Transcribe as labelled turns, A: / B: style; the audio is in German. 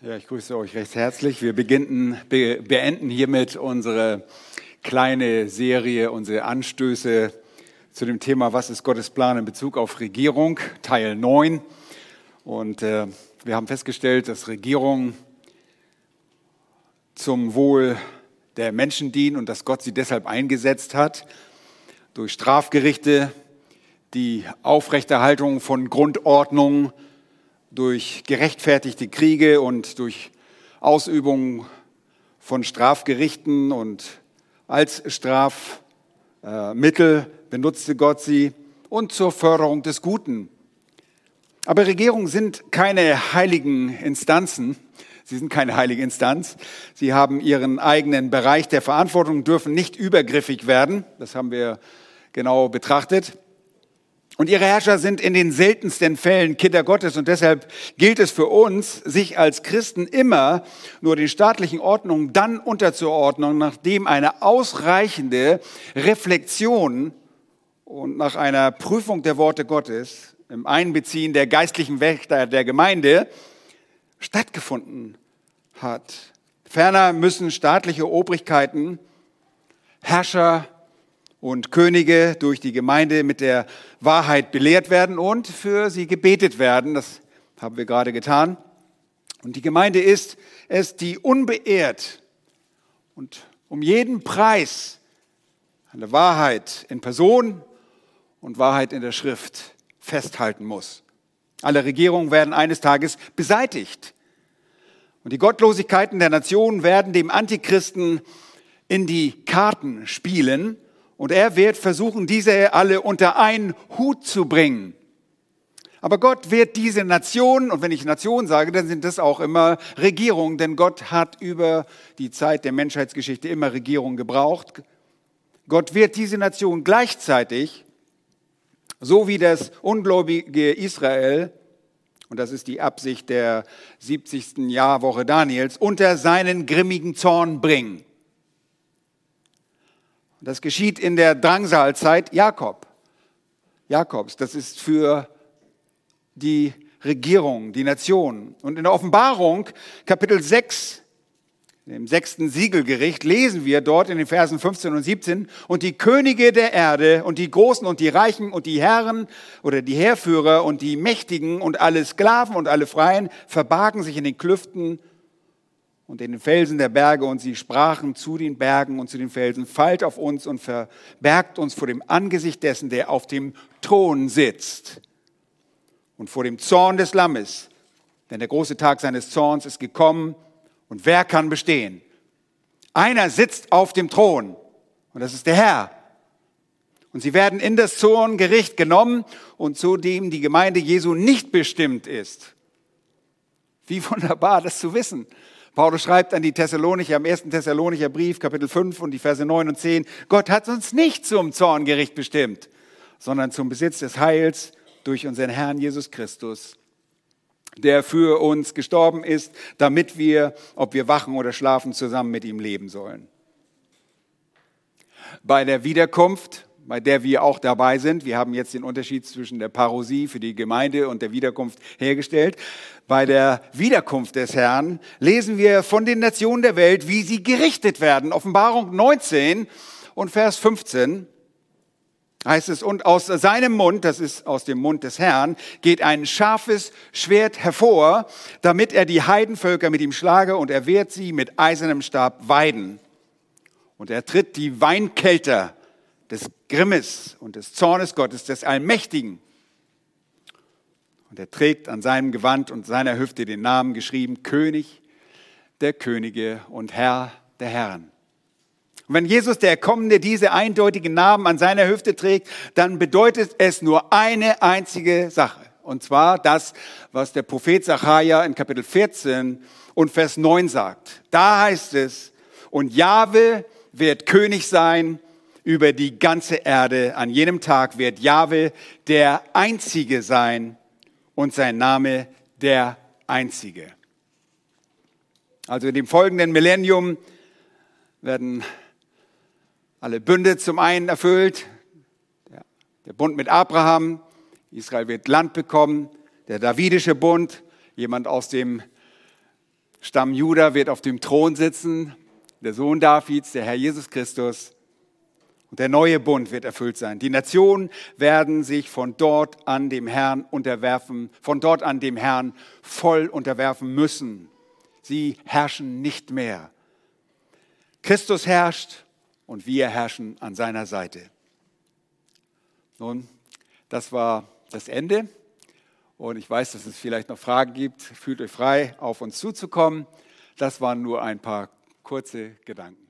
A: Ja, ich grüße euch recht herzlich. Wir beginnen, be, beenden hiermit unsere kleine Serie, unsere Anstöße zu dem Thema, was ist Gottes Plan in Bezug auf Regierung, Teil 9. Und äh, wir haben festgestellt, dass Regierung zum Wohl der Menschen dient und dass Gott sie deshalb eingesetzt hat, durch Strafgerichte, die Aufrechterhaltung von Grundordnung, durch gerechtfertigte Kriege und durch Ausübung von Strafgerichten und als Strafmittel benutzte Gott sie und zur Förderung des Guten. Aber Regierungen sind keine heiligen Instanzen. Sie sind keine heilige Instanz. Sie haben ihren eigenen Bereich der Verantwortung, dürfen nicht übergriffig werden. Das haben wir genau betrachtet. Und ihre Herrscher sind in den seltensten Fällen Kinder Gottes und deshalb gilt es für uns, sich als Christen immer nur den staatlichen Ordnungen dann unterzuordnen, nachdem eine ausreichende Reflexion und nach einer Prüfung der Worte Gottes im Einbeziehen der geistlichen Wächter der Gemeinde stattgefunden hat. Ferner müssen staatliche Obrigkeiten, Herrscher und Könige durch die Gemeinde mit der Wahrheit belehrt werden und für sie gebetet werden. Das haben wir gerade getan. Und die Gemeinde ist es, die unbeehrt und um jeden Preis eine Wahrheit in Person und Wahrheit in der Schrift festhalten muss. Alle Regierungen werden eines Tages beseitigt. Und die Gottlosigkeiten der Nationen werden dem Antichristen in die Karten spielen und er wird versuchen, diese alle unter einen Hut zu bringen. Aber Gott wird diese Nationen, und wenn ich Nation sage, dann sind das auch immer Regierungen, denn Gott hat über die Zeit der Menschheitsgeschichte immer Regierungen gebraucht. Gott wird diese Nation gleichzeitig, so wie das ungläubige Israel, und das ist die Absicht der 70. Jahrwoche Daniels, unter seinen grimmigen Zorn bringen. Das geschieht in der Drangsalzeit Jakob. Jakobs, das ist für die Regierung, die Nation. Und in der Offenbarung, Kapitel 6, im sechsten Siegelgericht, lesen wir dort in den Versen 15 und 17, und die Könige der Erde und die Großen und die Reichen und die Herren oder die Heerführer und die Mächtigen und alle Sklaven und alle Freien verbargen sich in den Klüften und in den Felsen der Berge und sie sprachen zu den Bergen und zu den Felsen, fallt auf uns und verbergt uns vor dem Angesicht dessen, der auf dem Thron sitzt und vor dem Zorn des Lammes. Denn der große Tag seines Zorns ist gekommen und wer kann bestehen? Einer sitzt auf dem Thron und das ist der Herr. Und sie werden in das Zorngericht genommen und zu dem die Gemeinde Jesu nicht bestimmt ist. Wie wunderbar, das zu wissen. Paulus schreibt an die Thessalonicher, am ersten Thessalonicher Brief, Kapitel 5 und die Verse 9 und 10, Gott hat uns nicht zum Zorngericht bestimmt, sondern zum Besitz des Heils durch unseren Herrn Jesus Christus, der für uns gestorben ist, damit wir, ob wir wachen oder schlafen, zusammen mit ihm leben sollen. Bei der Wiederkunft bei der wir auch dabei sind. Wir haben jetzt den Unterschied zwischen der Parosie für die Gemeinde und der Wiederkunft hergestellt. Bei der Wiederkunft des Herrn lesen wir von den Nationen der Welt, wie sie gerichtet werden. Offenbarung 19 und Vers 15 heißt es, und aus seinem Mund, das ist aus dem Mund des Herrn, geht ein scharfes Schwert hervor, damit er die Heidenvölker mit ihm schlage und er wehrt sie mit eisernem Stab weiden. Und er tritt die Weinkelter des Grimmes und des Zornes Gottes, des Allmächtigen. Und er trägt an seinem Gewand und seiner Hüfte den Namen geschrieben, König der Könige und Herr der Herren. Und wenn Jesus der Kommende diese eindeutigen Namen an seiner Hüfte trägt, dann bedeutet es nur eine einzige Sache. Und zwar das, was der Prophet Zachariah in Kapitel 14 und Vers 9 sagt. Da heißt es, und Jahwe wird König sein über die ganze Erde. An jenem Tag wird Jahwe der Einzige sein und sein Name der Einzige. Also in dem folgenden Millennium werden alle Bünde zum einen erfüllt. Der Bund mit Abraham, Israel wird Land bekommen, der Davidische Bund, jemand aus dem Stamm Juda wird auf dem Thron sitzen, der Sohn Davids, der Herr Jesus Christus. Und der neue Bund wird erfüllt sein. Die Nationen werden sich von dort an dem Herrn unterwerfen, von dort an dem Herrn voll unterwerfen müssen. Sie herrschen nicht mehr. Christus herrscht und wir herrschen an seiner Seite. Nun, das war das Ende. Und ich weiß, dass es vielleicht noch Fragen gibt. Fühlt euch frei, auf uns zuzukommen. Das waren nur ein paar kurze Gedanken.